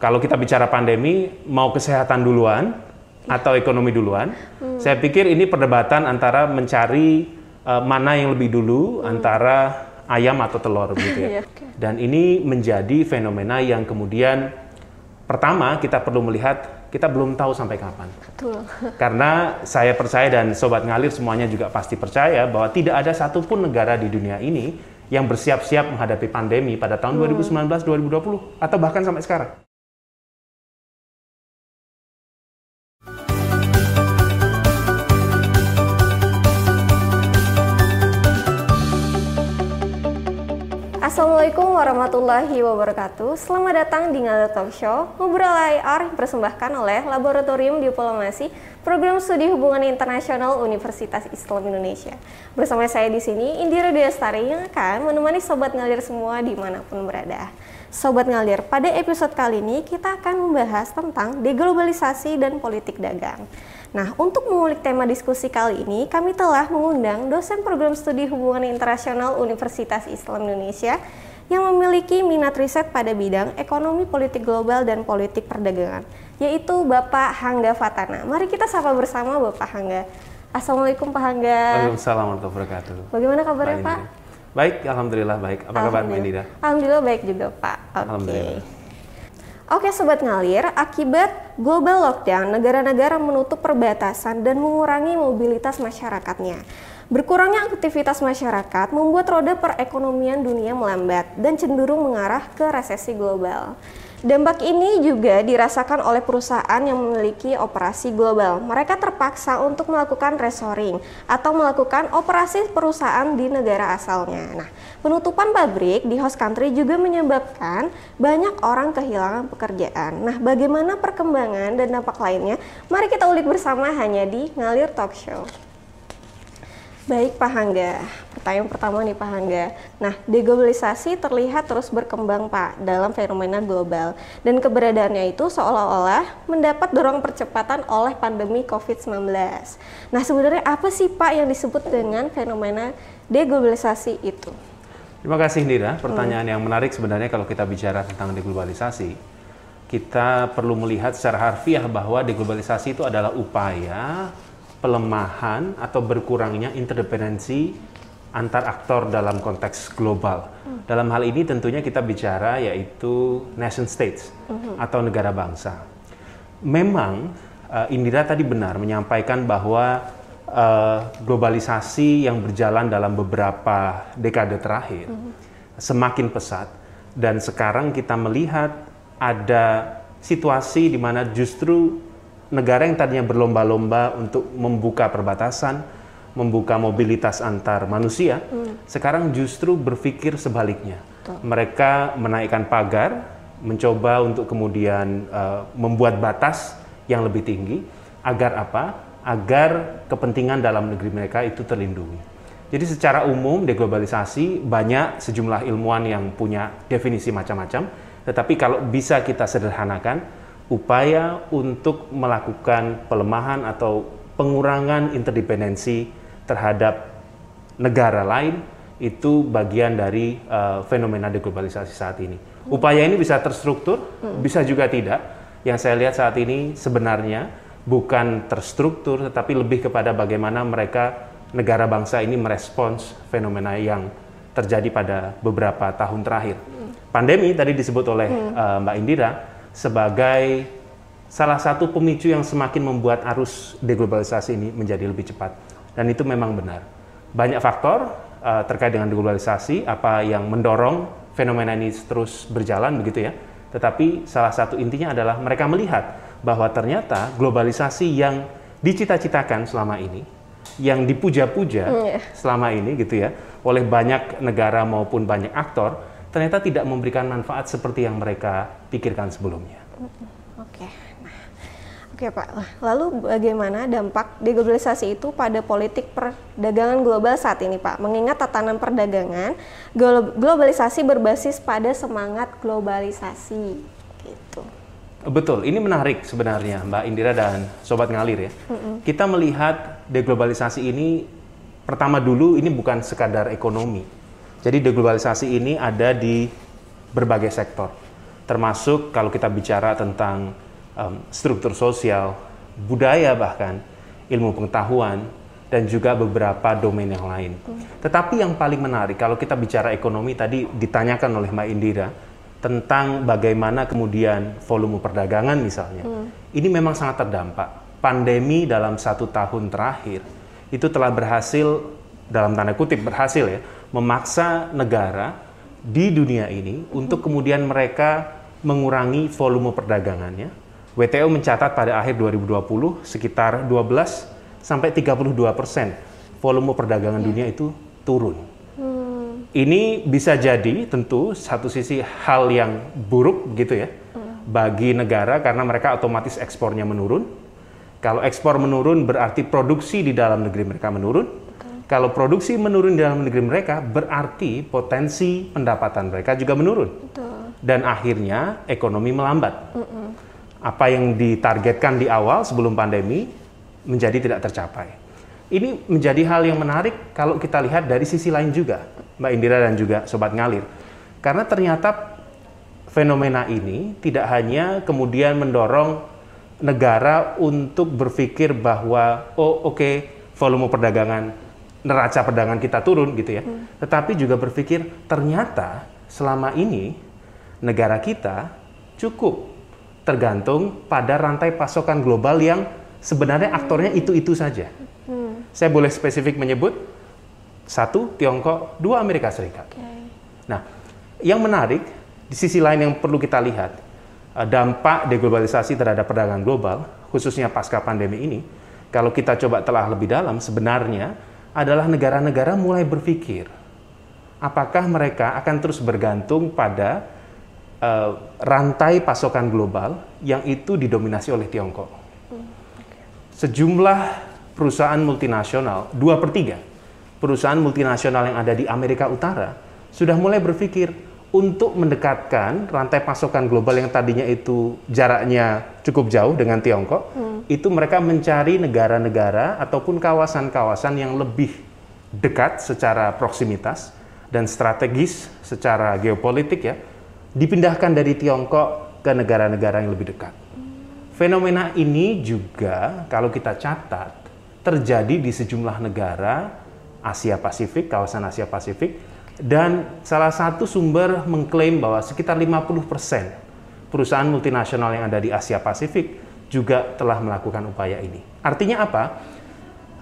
Kalau kita bicara pandemi, mau kesehatan duluan atau ekonomi duluan? Hmm. Saya pikir ini perdebatan antara mencari uh, mana yang lebih dulu hmm. antara ayam atau telur gitu ya. Dan ini menjadi fenomena yang kemudian pertama kita perlu melihat kita belum tahu sampai kapan. Betul. Karena saya percaya dan sobat ngalir semuanya juga pasti percaya bahwa tidak ada satupun negara di dunia ini yang bersiap-siap menghadapi pandemi pada tahun hmm. 2019, 2020 atau bahkan sampai sekarang. Assalamualaikum warahmatullahi wabarakatuh. Selamat datang di Ngada Talk Show, ngobrol IR yang dipersembahkan oleh Laboratorium Diplomasi Program Studi Hubungan Internasional Universitas Islam Indonesia. Bersama saya di sini Indira Diastari yang akan menemani sobat ngalir semua di mana pun berada. Sobat ngalir, pada episode kali ini kita akan membahas tentang deglobalisasi dan politik dagang. Nah, untuk mengulik tema diskusi kali ini, kami telah mengundang dosen program studi hubungan internasional Universitas Islam Indonesia yang memiliki minat riset pada bidang ekonomi politik global dan politik perdagangan, yaitu Bapak Hangga Fatana. Mari kita sapa bersama Bapak Hangga. Assalamualaikum Pak Hangga. Waalaikumsalam warahmatullahi wabarakatuh. Bagaimana kabarnya Pak? Baik, Alhamdulillah baik. Apa kabar Mbak Indira? Alhamdulillah baik juga Pak. Okay. Alhamdulillah. Oke Sobat Ngalir, akibat global lockdown, negara-negara menutup perbatasan dan mengurangi mobilitas masyarakatnya. Berkurangnya aktivitas masyarakat membuat roda perekonomian dunia melambat dan cenderung mengarah ke resesi global. Dampak ini juga dirasakan oleh perusahaan yang memiliki operasi global. Mereka terpaksa untuk melakukan resoring atau melakukan operasi perusahaan di negara asalnya. Nah, penutupan pabrik di host country juga menyebabkan banyak orang kehilangan pekerjaan. Nah, bagaimana perkembangan dan dampak lainnya? Mari kita ulik bersama hanya di Ngalir Talk Show. Baik Pak Hangga, pertanyaan pertama nih Pak Hangga. Nah, deglobalisasi terlihat terus berkembang Pak dalam fenomena global dan keberadaannya itu seolah-olah mendapat dorong percepatan oleh pandemi COVID-19. Nah, sebenarnya apa sih Pak yang disebut dengan fenomena deglobalisasi itu? Terima kasih Nira, pertanyaan hmm. yang menarik sebenarnya kalau kita bicara tentang deglobalisasi. Kita perlu melihat secara harfiah bahwa deglobalisasi itu adalah upaya pelemahan atau berkurangnya interdependensi antar aktor dalam konteks global. Hmm. Dalam hal ini tentunya kita bicara yaitu nation states hmm. atau negara bangsa. Memang uh, Indira tadi benar menyampaikan bahwa uh, globalisasi yang berjalan dalam beberapa dekade terakhir hmm. semakin pesat dan sekarang kita melihat ada situasi di mana justru negara yang tadinya berlomba-lomba untuk membuka perbatasan, membuka mobilitas antar manusia, hmm. sekarang justru berpikir sebaliknya. Tuh. Mereka menaikkan pagar, mencoba untuk kemudian uh, membuat batas yang lebih tinggi agar apa? Agar kepentingan dalam negeri mereka itu terlindungi. Jadi secara umum deglobalisasi banyak sejumlah ilmuwan yang punya definisi macam-macam, tetapi kalau bisa kita sederhanakan, upaya untuk melakukan pelemahan atau pengurangan interdependensi terhadap negara lain itu bagian dari uh, fenomena deglobalisasi saat ini. Upaya ini bisa terstruktur, hmm. bisa juga tidak. Yang saya lihat saat ini sebenarnya bukan terstruktur, tetapi lebih kepada bagaimana mereka negara bangsa ini merespons fenomena yang terjadi pada beberapa tahun terakhir. Hmm. Pandemi tadi disebut oleh hmm. uh, Mbak Indira sebagai salah satu pemicu yang semakin membuat arus deglobalisasi ini menjadi lebih cepat. Dan itu memang benar. Banyak faktor uh, terkait dengan deglobalisasi, apa yang mendorong fenomena ini terus berjalan begitu ya. Tetapi salah satu intinya adalah mereka melihat bahwa ternyata globalisasi yang dicita-citakan selama ini, yang dipuja-puja mm, yeah. selama ini gitu ya, oleh banyak negara maupun banyak aktor, ternyata tidak memberikan manfaat seperti yang mereka pikirkan sebelumnya. Oke. Okay. Oke Pak, lalu bagaimana dampak deglobalisasi itu pada politik perdagangan global saat ini Pak? Mengingat tatanan perdagangan, globalisasi berbasis pada semangat globalisasi. Gitu. Betul, ini menarik sebenarnya Mbak Indira dan Sobat Ngalir ya. Mm-hmm. Kita melihat deglobalisasi ini pertama dulu ini bukan sekadar ekonomi. Jadi deglobalisasi ini ada di berbagai sektor termasuk kalau kita bicara tentang um, struktur sosial, budaya bahkan, ilmu pengetahuan, dan juga beberapa domain yang lain. Hmm. Tetapi yang paling menarik kalau kita bicara ekonomi tadi ditanyakan oleh Mbak Indira tentang bagaimana kemudian volume perdagangan misalnya, hmm. ini memang sangat terdampak. Pandemi dalam satu tahun terakhir itu telah berhasil dalam tanda kutip berhasil ya memaksa negara di dunia ini untuk kemudian mereka mengurangi volume perdagangannya. WTO mencatat pada akhir 2020 sekitar 12 sampai 32 persen volume perdagangan dunia itu turun. Hmm. Ini bisa jadi tentu satu sisi hal yang buruk gitu ya hmm. bagi negara karena mereka otomatis ekspornya menurun. Kalau ekspor menurun berarti produksi di dalam negeri mereka menurun. Kalau produksi menurun di dalam negeri mereka berarti potensi pendapatan mereka juga menurun. Betul. Dan akhirnya ekonomi melambat. Mm -mm. Apa yang ditargetkan di awal sebelum pandemi menjadi tidak tercapai. Ini menjadi hal yang menarik kalau kita lihat dari sisi lain juga, Mbak Indira dan juga Sobat Ngalir. Karena ternyata fenomena ini tidak hanya kemudian mendorong negara untuk berpikir bahwa, oh oke, okay, volume perdagangan, neraca perdagangan kita turun gitu ya. Hmm. Tetapi juga berpikir ternyata selama ini negara kita cukup tergantung pada rantai pasokan global yang sebenarnya aktornya itu-itu saja. Hmm. Saya boleh spesifik menyebut satu Tiongkok, dua Amerika Serikat. Okay. Nah, yang menarik di sisi lain yang perlu kita lihat eh, dampak deglobalisasi terhadap perdagangan global, khususnya pasca pandemi ini, kalau kita coba telah lebih dalam, sebenarnya adalah negara-negara mulai berpikir apakah mereka akan terus bergantung pada uh, rantai pasokan global yang itu didominasi oleh Tiongkok sejumlah perusahaan multinasional, dua per tiga perusahaan multinasional yang ada di Amerika Utara sudah mulai berpikir untuk mendekatkan rantai pasokan global yang tadinya itu jaraknya cukup jauh dengan Tiongkok, hmm. Itu mereka mencari negara-negara ataupun kawasan-kawasan yang lebih dekat secara proximitas dan strategis secara geopolitik ya, dipindahkan dari Tiongkok ke negara-negara yang lebih dekat. Fenomena ini juga kalau kita catat terjadi di sejumlah negara Asia Pasifik, kawasan Asia Pasifik, dan salah satu sumber mengklaim bahwa sekitar 50% perusahaan multinasional yang ada di Asia Pasifik juga telah melakukan upaya ini. Artinya apa?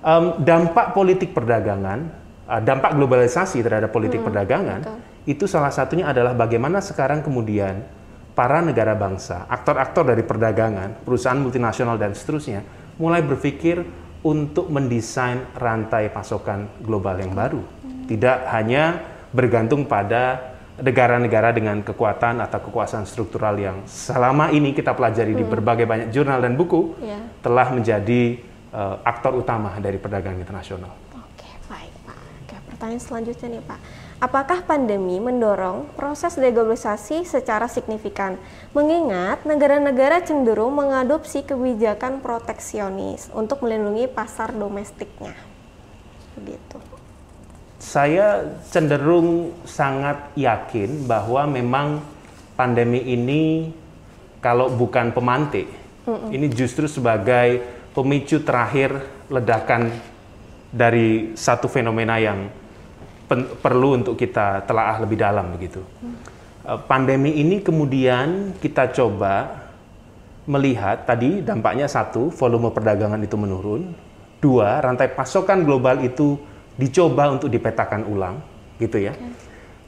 Um, dampak politik perdagangan, uh, dampak globalisasi terhadap politik hmm, perdagangan, betul. itu salah satunya adalah bagaimana sekarang kemudian para negara bangsa, aktor-aktor dari perdagangan, perusahaan multinasional dan seterusnya mulai berpikir untuk mendesain rantai pasokan global yang baru. Tidak hanya bergantung pada negara-negara dengan kekuatan atau kekuasaan struktural yang selama ini kita pelajari hmm. di berbagai banyak jurnal dan buku yeah. telah menjadi uh, aktor utama dari perdagangan internasional. Oke, baik Pak. Oke, pertanyaan selanjutnya nih Pak Apakah pandemi mendorong proses deglobalisasi secara signifikan? Mengingat negara-negara cenderung mengadopsi kebijakan proteksionis untuk melindungi pasar domestiknya. Begitu. Saya cenderung sangat yakin bahwa memang pandemi ini kalau bukan pemantik, mm -mm. ini justru sebagai pemicu terakhir ledakan dari satu fenomena yang perlu untuk kita telaah lebih dalam begitu. Hmm. Pandemi ini kemudian kita coba melihat tadi dampaknya satu, volume perdagangan itu menurun. Dua, rantai pasokan global itu dicoba untuk dipetakan ulang, gitu ya. Okay.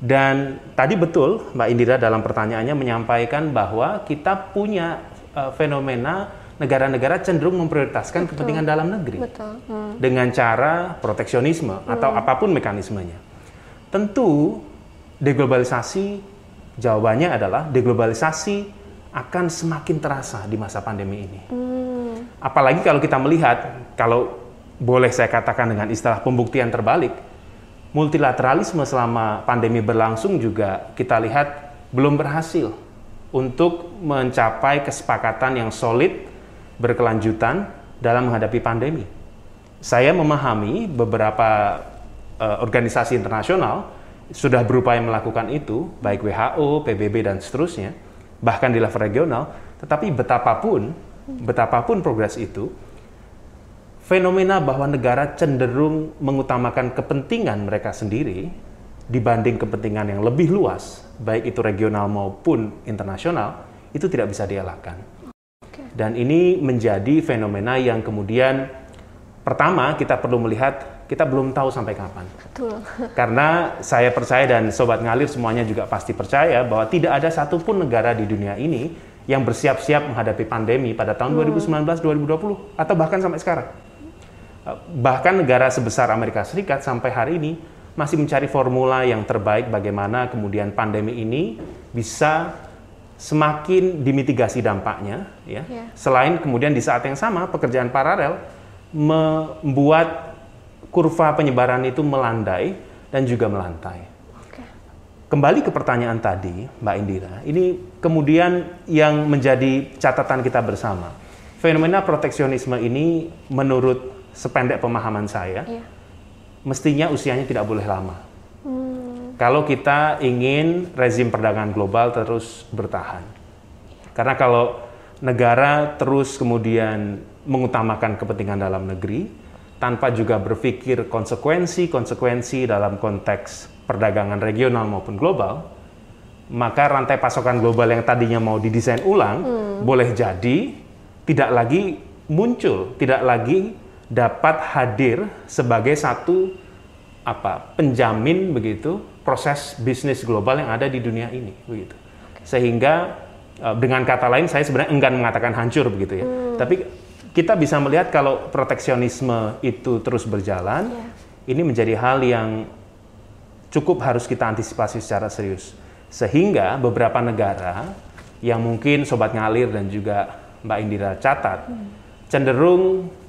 Dan tadi betul Mbak Indira dalam pertanyaannya menyampaikan bahwa kita punya uh, fenomena negara-negara cenderung memprioritaskan Betul. kepentingan dalam negeri Betul. Hmm. dengan cara proteksionisme hmm. atau apa pun mekanismenya. Tentu deglobalisasi jawabannya adalah deglobalisasi akan semakin terasa di masa pandemi ini. Hmm. Apalagi kalau kita melihat, kalau boleh saya katakan dengan istilah pembuktian terbalik, multilateralisme selama pandemi berlangsung juga kita lihat belum berhasil untuk mencapai kesepakatan yang solid berkelanjutan dalam menghadapi pandemi. Saya memahami beberapa uh, organisasi internasional sudah berupaya melakukan itu, baik WHO, PBB dan seterusnya. bahkan di level regional, tetapi betapapun betapapun progres itu fenomena bahwa negara cenderung mengutamakan kepentingan mereka sendiri dibanding kepentingan yang lebih luas, baik itu regional maupun internasional, itu tidak bisa dielakkan. Dan ini menjadi fenomena yang kemudian pertama kita perlu melihat kita belum tahu sampai kapan. Betul. Karena saya percaya dan sobat ngalir semuanya juga pasti percaya bahwa tidak ada satupun negara di dunia ini yang bersiap-siap menghadapi pandemi pada tahun hmm. 2019, 2020 atau bahkan sampai sekarang bahkan negara sebesar Amerika Serikat sampai hari ini masih mencari formula yang terbaik bagaimana kemudian pandemi ini bisa semakin dimitigasi dampaknya ya. Yeah. Selain kemudian di saat yang sama pekerjaan paralel membuat kurva penyebaran itu melandai dan juga melantai. Kembali ke pertanyaan tadi, Mbak Indira, ini kemudian yang menjadi catatan kita bersama. Fenomena proteksionisme ini menurut sependek pemahaman saya, iya. mestinya usianya tidak boleh lama. Hmm. Kalau kita ingin rezim perdagangan global terus bertahan, karena kalau negara terus kemudian mengutamakan kepentingan dalam negeri tanpa juga berpikir konsekuensi-konsekuensi dalam konteks perdagangan regional maupun global, maka rantai pasokan global yang tadinya mau didesain ulang hmm. boleh jadi tidak lagi muncul, tidak lagi dapat hadir sebagai satu apa penjamin begitu proses bisnis global yang ada di dunia ini begitu sehingga eh, dengan kata lain saya sebenarnya enggan mengatakan hancur begitu ya hmm. tapi kita bisa melihat kalau proteksionisme itu terus berjalan yeah. ini menjadi hal yang cukup harus kita antisipasi secara serius sehingga beberapa negara yang mungkin sobat ngalir dan juga Mbak Indira catat hmm. cenderung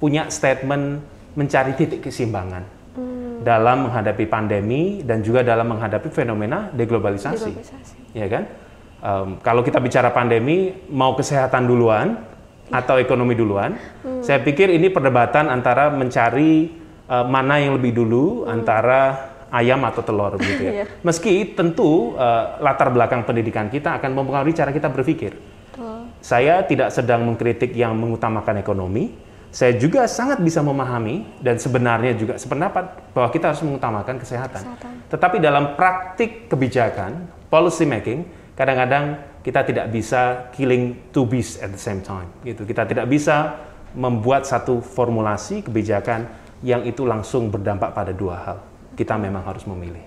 punya statement mencari titik keseimbangan hmm. dalam menghadapi pandemi dan juga dalam menghadapi fenomena deglobalisasi, deglobalisasi. ya kan? Um, kalau kita bicara pandemi, mau kesehatan duluan ya. atau ekonomi duluan, hmm. saya pikir ini perdebatan antara mencari uh, mana yang lebih dulu hmm. antara ayam atau telur gitu ya. yeah. Meski tentu uh, latar belakang pendidikan kita akan mempengaruhi cara kita berpikir. Saya tidak sedang mengkritik yang mengutamakan ekonomi, saya juga sangat bisa memahami dan sebenarnya juga sependapat bahwa kita harus mengutamakan kesehatan. kesehatan. Tetapi dalam praktik kebijakan, policy making, kadang-kadang kita tidak bisa killing two beasts at the same time. Gitu. Kita tidak bisa membuat satu formulasi kebijakan yang itu langsung berdampak pada dua hal. Kita memang harus memilih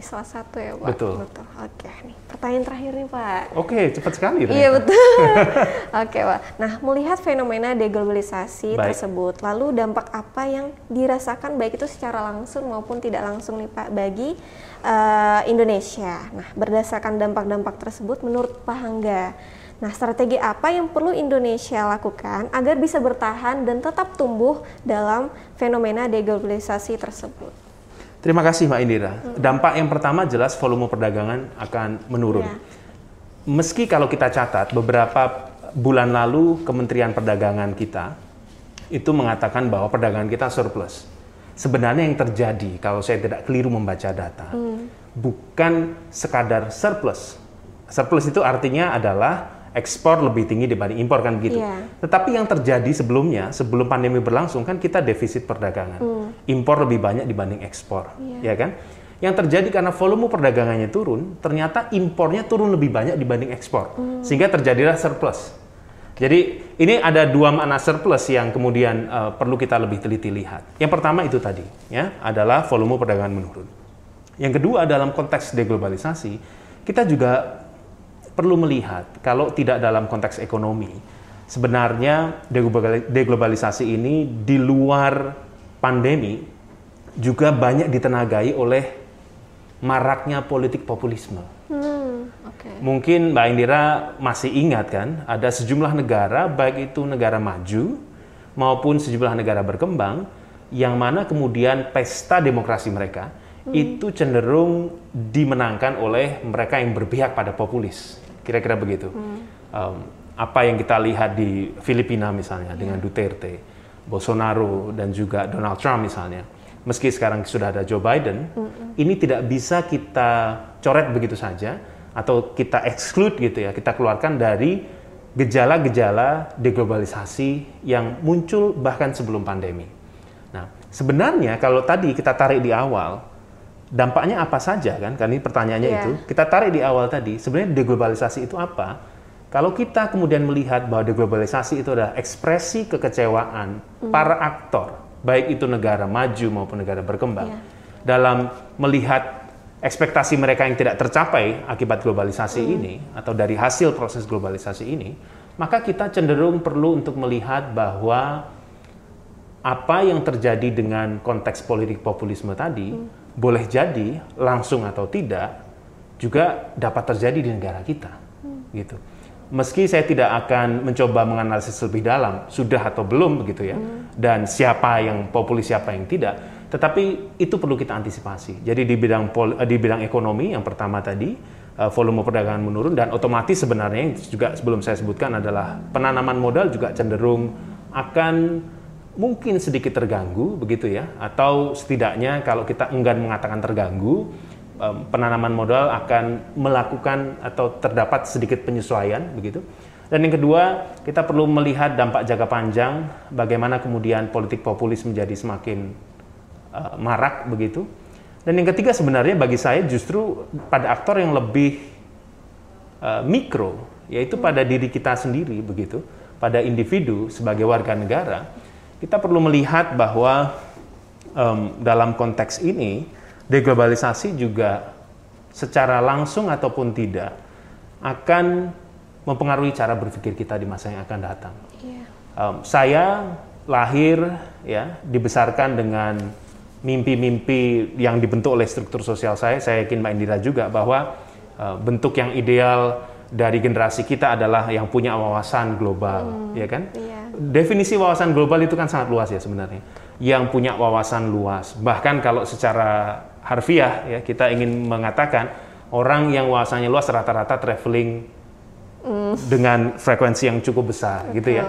memilih salah satu ya Pak. Betul. Betul. Oke, nih pertanyaan terakhir nih Pak. Oke, cepat sekali. Iya betul. Oke Pak. Nah, melihat fenomena deglobalisasi baik. tersebut, lalu dampak apa yang dirasakan baik itu secara langsung maupun tidak langsung nih Pak bagi uh, Indonesia. Nah, berdasarkan dampak-dampak tersebut, menurut Pak Hangga, Nah, strategi apa yang perlu Indonesia lakukan agar bisa bertahan dan tetap tumbuh dalam fenomena deglobalisasi tersebut? Terima kasih Mbak Indira. Dampak yang pertama jelas volume perdagangan akan menurun. Ya. Meski kalau kita catat beberapa bulan lalu Kementerian Perdagangan kita itu mengatakan bahwa perdagangan kita surplus. Sebenarnya yang terjadi kalau saya tidak keliru membaca data, hmm. bukan sekadar surplus. Surplus itu artinya adalah ekspor lebih tinggi dibanding impor kan begitu. Yeah. Tetapi yang terjadi sebelumnya, sebelum pandemi berlangsung kan kita defisit perdagangan. Mm. Impor lebih banyak dibanding ekspor, yeah. ya kan? Yang terjadi karena volume perdagangannya turun, ternyata impornya turun lebih banyak dibanding ekspor. Mm. Sehingga terjadilah surplus. Jadi ini ada dua makna surplus yang kemudian uh, perlu kita lebih teliti lihat. Yang pertama itu tadi, ya, adalah volume perdagangan menurun. Yang kedua dalam konteks deglobalisasi, kita juga perlu melihat kalau tidak dalam konteks ekonomi, sebenarnya deglobalisasi ini di luar pandemi juga banyak ditenagai oleh maraknya politik populisme. Hmm, okay. Mungkin Mbak Indira masih ingat kan, ada sejumlah negara, baik itu negara maju maupun sejumlah negara berkembang, yang mana kemudian pesta demokrasi mereka hmm. itu cenderung dimenangkan oleh mereka yang berpihak pada populis. Kira-kira begitu. Hmm. Um, apa yang kita lihat di Filipina misalnya yeah. dengan Duterte, Bolsonaro dan juga Donald Trump misalnya. Meski sekarang sudah ada Joe Biden, mm -hmm. ini tidak bisa kita coret begitu saja atau kita exclude gitu ya, kita keluarkan dari gejala-gejala deglobalisasi yang muncul bahkan sebelum pandemi. Nah, sebenarnya kalau tadi kita tarik di awal, dampaknya apa saja kan? Kan ini pertanyaannya yeah. itu. Kita tarik di awal tadi, sebenarnya deglobalisasi itu apa? Kalau kita kemudian melihat bahwa deglobalisasi itu adalah ekspresi kekecewaan mm. para aktor, baik itu negara maju maupun negara berkembang, yeah. dalam melihat ekspektasi mereka yang tidak tercapai akibat globalisasi mm. ini atau dari hasil proses globalisasi ini, maka kita cenderung perlu untuk melihat bahwa apa yang terjadi dengan konteks politik populisme tadi mm. Boleh jadi langsung atau tidak juga dapat terjadi di negara kita, mm. gitu. Meski saya tidak akan mencoba menganalisis lebih dalam sudah atau belum begitu ya. Hmm. dan siapa yang populis siapa yang tidak. Tetapi itu perlu kita antisipasi. Jadi di bidang pol, di bidang ekonomi yang pertama tadi uh, volume perdagangan menurun dan otomatis sebenarnya juga sebelum saya sebutkan adalah penanaman modal juga cenderung akan mungkin sedikit terganggu begitu ya atau setidaknya kalau kita enggan mengatakan terganggu penanaman modal akan melakukan atau terdapat sedikit penyesuaian begitu. Dan yang kedua, kita perlu melihat dampak jangka panjang bagaimana kemudian politik populis menjadi semakin uh, marak begitu. Dan yang ketiga sebenarnya bagi saya justru pada aktor yang lebih uh, mikro, yaitu pada diri kita sendiri begitu, pada individu sebagai warga negara, kita perlu melihat bahwa um, dalam konteks ini deglobalisasi juga secara langsung ataupun tidak akan mempengaruhi cara berpikir kita di masa yang akan datang. Yeah. Um, saya lahir ya dibesarkan dengan mimpi-mimpi yang dibentuk oleh struktur sosial saya. Saya yakin Mbak Indira juga bahwa uh, bentuk yang ideal dari generasi kita adalah yang punya wawasan global, hmm, ya kan? Yeah. Definisi wawasan global itu kan sangat luas ya sebenarnya. Yang punya wawasan luas, bahkan kalau secara harfiah ya kita ingin mengatakan orang yang wawasannya luas rata-rata traveling mm. dengan frekuensi yang cukup besar Betul. gitu ya.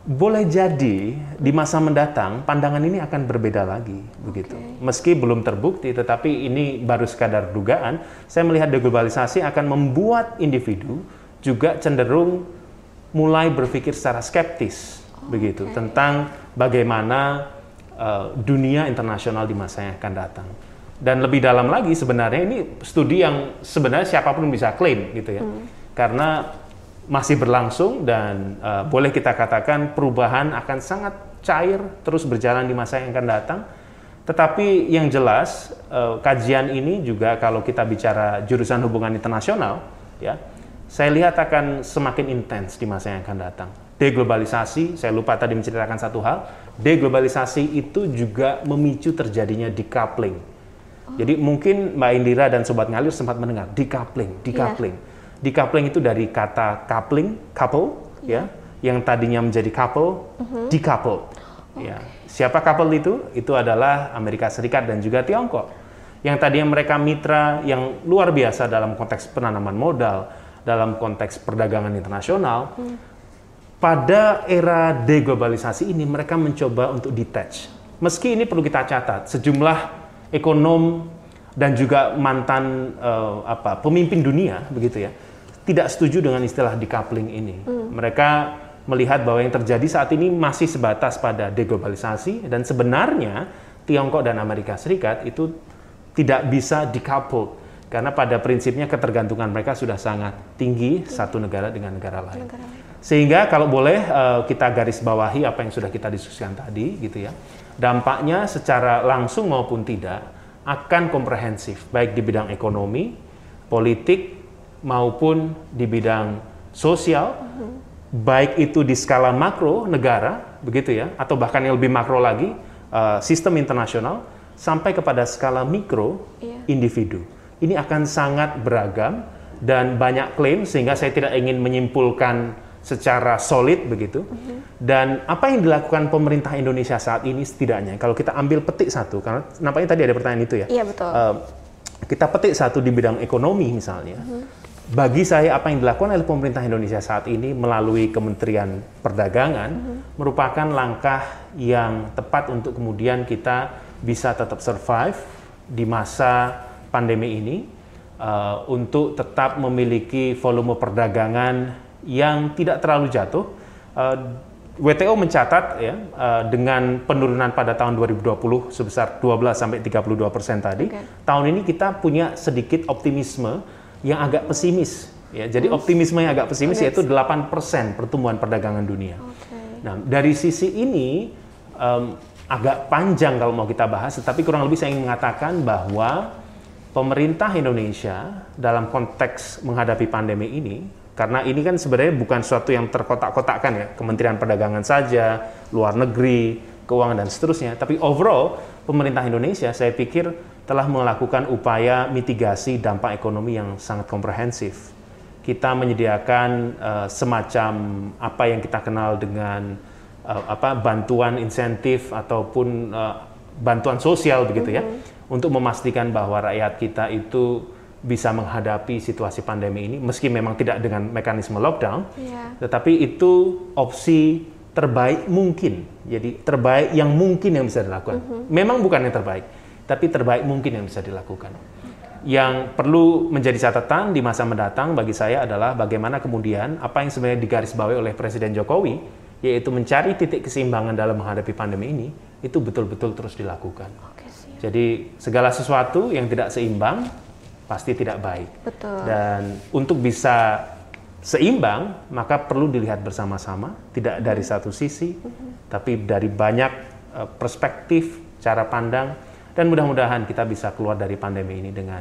Boleh jadi di masa mendatang pandangan ini akan berbeda lagi begitu. Meski belum terbukti tetapi ini baru sekadar dugaan, saya melihat deglobalisasi akan membuat individu juga cenderung mulai berpikir secara skeptis oh, begitu okay. tentang bagaimana uh, dunia internasional di masa yang akan datang dan lebih dalam lagi sebenarnya ini studi yang sebenarnya siapa pun bisa klaim gitu ya hmm. karena masih berlangsung dan uh, boleh kita katakan perubahan akan sangat cair terus berjalan di masa yang akan datang tetapi yang jelas uh, kajian ini juga kalau kita bicara jurusan hubungan internasional ya saya lihat akan semakin intens di masa yang akan datang deglobalisasi saya lupa tadi menceritakan satu hal deglobalisasi itu juga memicu terjadinya decoupling jadi mungkin Mbak Indira dan Sobat Ngalir sempat mendengar decoupling, decoupling. Yeah. Decoupling itu dari kata coupling, couple, yeah. ya, yang tadinya menjadi couple, decouple. Okay. Ya. Siapa couple itu? Itu adalah Amerika Serikat dan juga Tiongkok. Yang tadinya mereka mitra yang luar biasa dalam konteks penanaman modal, dalam konteks perdagangan internasional. Hmm. Pada era deglobalisasi ini mereka mencoba untuk detach. Meski ini perlu kita catat, sejumlah ekonom dan juga mantan uh, apa pemimpin dunia begitu ya tidak setuju dengan istilah decoupling ini. Hmm. Mereka melihat bahwa yang terjadi saat ini masih sebatas pada deglobalisasi dan sebenarnya Tiongkok dan Amerika Serikat itu tidak bisa decoupled karena pada prinsipnya ketergantungan mereka sudah sangat tinggi hmm. satu negara dengan negara lain. negara lain. Sehingga kalau boleh uh, kita garis bawahi apa yang sudah kita diskusikan tadi gitu ya dampaknya secara langsung maupun tidak akan komprehensif, baik di bidang ekonomi, politik, maupun di bidang sosial, mm-hmm. baik itu di skala makro negara, begitu ya, atau bahkan yang lebih makro lagi, uh, sistem internasional, sampai kepada skala mikro yeah. individu. Ini akan sangat beragam dan banyak klaim sehingga saya tidak ingin menyimpulkan secara solid begitu. Mm-hmm. Dan apa yang dilakukan pemerintah Indonesia saat ini setidaknya kalau kita ambil petik satu karena nampaknya tadi ada pertanyaan itu ya. Iya betul. Uh, kita petik satu di bidang ekonomi misalnya. Mm-hmm. Bagi saya apa yang dilakukan oleh pemerintah Indonesia saat ini melalui Kementerian Perdagangan mm-hmm. merupakan langkah yang tepat untuk kemudian kita bisa tetap survive di masa pandemi ini uh, untuk tetap memiliki volume perdagangan yang tidak terlalu jatuh. Uh, WTO mencatat ya uh, dengan penurunan pada tahun 2020 sebesar 12 sampai 32 persen tadi. Okay. Tahun ini kita punya sedikit optimisme yang agak pesimis. Ya, jadi optimisme yang agak pesimis yaitu 8 persen pertumbuhan perdagangan dunia. Okay. Nah, dari sisi ini um, agak panjang kalau mau kita bahas, tetapi kurang lebih saya ingin mengatakan bahwa pemerintah Indonesia dalam konteks menghadapi pandemi ini, karena ini kan sebenarnya bukan suatu yang terkotak-kotakkan ya, Kementerian Perdagangan saja, luar negeri, keuangan dan seterusnya, tapi overall pemerintah Indonesia saya pikir telah melakukan upaya mitigasi dampak ekonomi yang sangat komprehensif. Kita menyediakan uh, semacam apa yang kita kenal dengan uh, apa bantuan insentif ataupun uh, bantuan sosial begitu ya mm-hmm. untuk memastikan bahwa rakyat kita itu bisa menghadapi situasi pandemi ini meski memang tidak dengan mekanisme lockdown yeah. tetapi itu opsi terbaik mungkin jadi terbaik yang mungkin yang bisa dilakukan mm-hmm. memang bukan yang terbaik tapi terbaik mungkin yang bisa dilakukan yang perlu menjadi catatan di masa mendatang bagi saya adalah bagaimana kemudian apa yang sebenarnya digarisbawahi oleh Presiden Jokowi yaitu mencari titik keseimbangan dalam menghadapi pandemi ini, itu betul-betul terus dilakukan. Oke, Jadi segala sesuatu yang tidak seimbang pasti tidak baik. Betul. Dan untuk bisa seimbang, maka perlu dilihat bersama-sama, tidak dari satu sisi, mm-hmm. tapi dari banyak uh, perspektif, cara pandang, dan mudah-mudahan kita bisa keluar dari pandemi ini dengan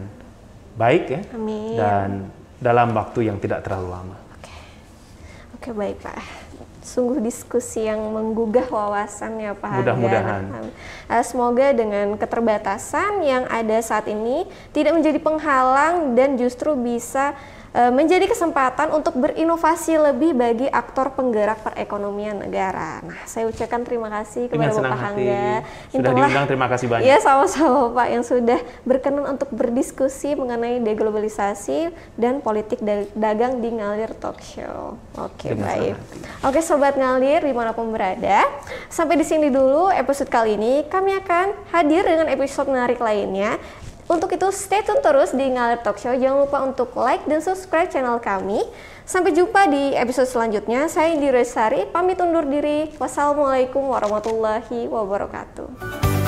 baik ya, Amin. dan dalam waktu yang tidak terlalu lama. Oke, Oke baik Pak sungguh diskusi yang menggugah wawasan ya Pak Mudah-mudahan. Uh, semoga dengan keterbatasan yang ada saat ini tidak menjadi penghalang dan justru bisa menjadi kesempatan untuk berinovasi lebih bagi aktor penggerak perekonomian negara. Nah, saya ucapkan terima kasih kepada Dengan Bapak Hangga. Sudah diundang, terima kasih banyak. Ya, sama-sama Pak yang sudah berkenan untuk berdiskusi mengenai deglobalisasi dan politik dagang di Ngalir Talk Show. Oke, Dengan baik. Oke, Sobat Ngalir di mana pun berada. Sampai di sini dulu episode kali ini. Kami akan hadir dengan episode menarik lainnya untuk itu stay tune terus di Ngalir Talk Show. Jangan lupa untuk like dan subscribe channel kami. Sampai jumpa di episode selanjutnya. Saya Indira Sari, pamit undur diri. Wassalamualaikum warahmatullahi wabarakatuh.